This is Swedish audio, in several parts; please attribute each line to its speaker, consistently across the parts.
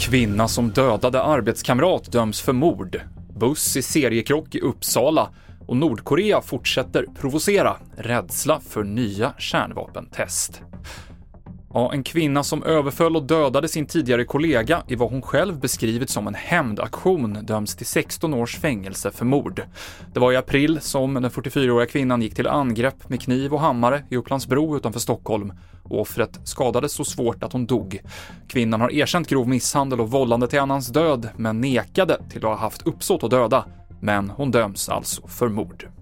Speaker 1: Kvinna som dödade arbetskamrat döms för mord. Buss i seriekrock i Uppsala och Nordkorea fortsätter provocera. Rädsla för nya kärnvapentest. Ja, en kvinna som överföll och dödade sin tidigare kollega i vad hon själv beskrivit som en hämndaktion döms till 16 års fängelse för mord. Det var i april som den 44-åriga kvinnan gick till angrepp med kniv och hammare i Upplandsbro utanför Stockholm. Offret skadades så svårt att hon dog. Kvinnan har erkänt grov misshandel och vållande till annans död, men nekade till att ha haft uppsåt att döda. Men hon döms alltså för mord.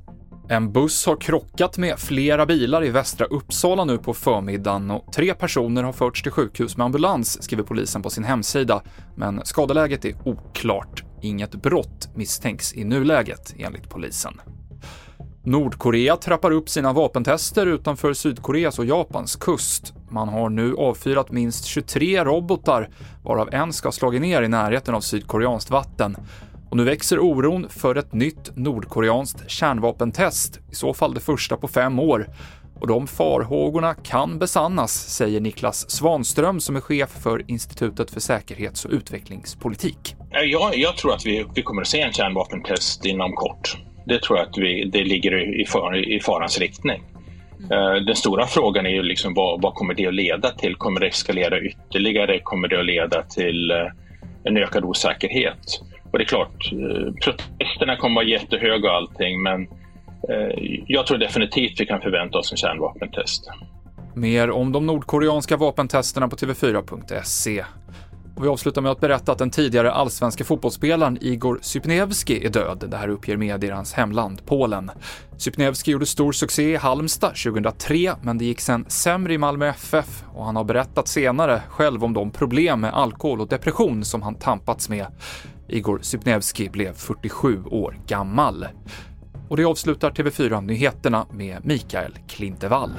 Speaker 1: En buss har krockat med flera bilar i västra Uppsala nu på förmiddagen och tre personer har förts till sjukhus med ambulans, skriver polisen på sin hemsida. Men skadeläget är oklart. Inget brott misstänks i nuläget, enligt polisen. Nordkorea trappar upp sina vapentester utanför Sydkoreas och Japans kust. Man har nu avfyrat minst 23 robotar, varav en ska ha slagit ner i närheten av sydkoreanskt vatten. Och nu växer oron för ett nytt nordkoreanskt kärnvapentest, i så fall det första på fem år. Och de farhågorna kan besannas, säger Niklas Svanström som är chef för Institutet för säkerhets och utvecklingspolitik.
Speaker 2: Jag, jag tror att vi, vi kommer att se en kärnvapentest inom kort. Det tror jag att vi, det ligger i, far, i farans riktning. Mm. Den stora frågan är ju liksom vad, vad, kommer det att leda till? Kommer det eskalera ytterligare? Kommer det att leda till eh, en ökad osäkerhet? Och det är klart, eh, protesterna kommer vara jättehöga och allting, men eh, jag tror definitivt vi kan förvänta oss en kärnvapentest.
Speaker 1: Mer om de nordkoreanska vapentesterna på TV4.se. Och vi avslutar med att berätta att den tidigare allsvenska fotbollsspelaren Igor Sypniewski är död. Det här uppger medier i hans hemland, Polen. Sypniewski gjorde stor succé i Halmstad 2003, men det gick sen sämre i Malmö FF och han har berättat senare själv om de problem med alkohol och depression som han tampats med. Igor Sypniewski blev 47 år gammal. Och det avslutar TV4-nyheterna med Mikael Klintevall.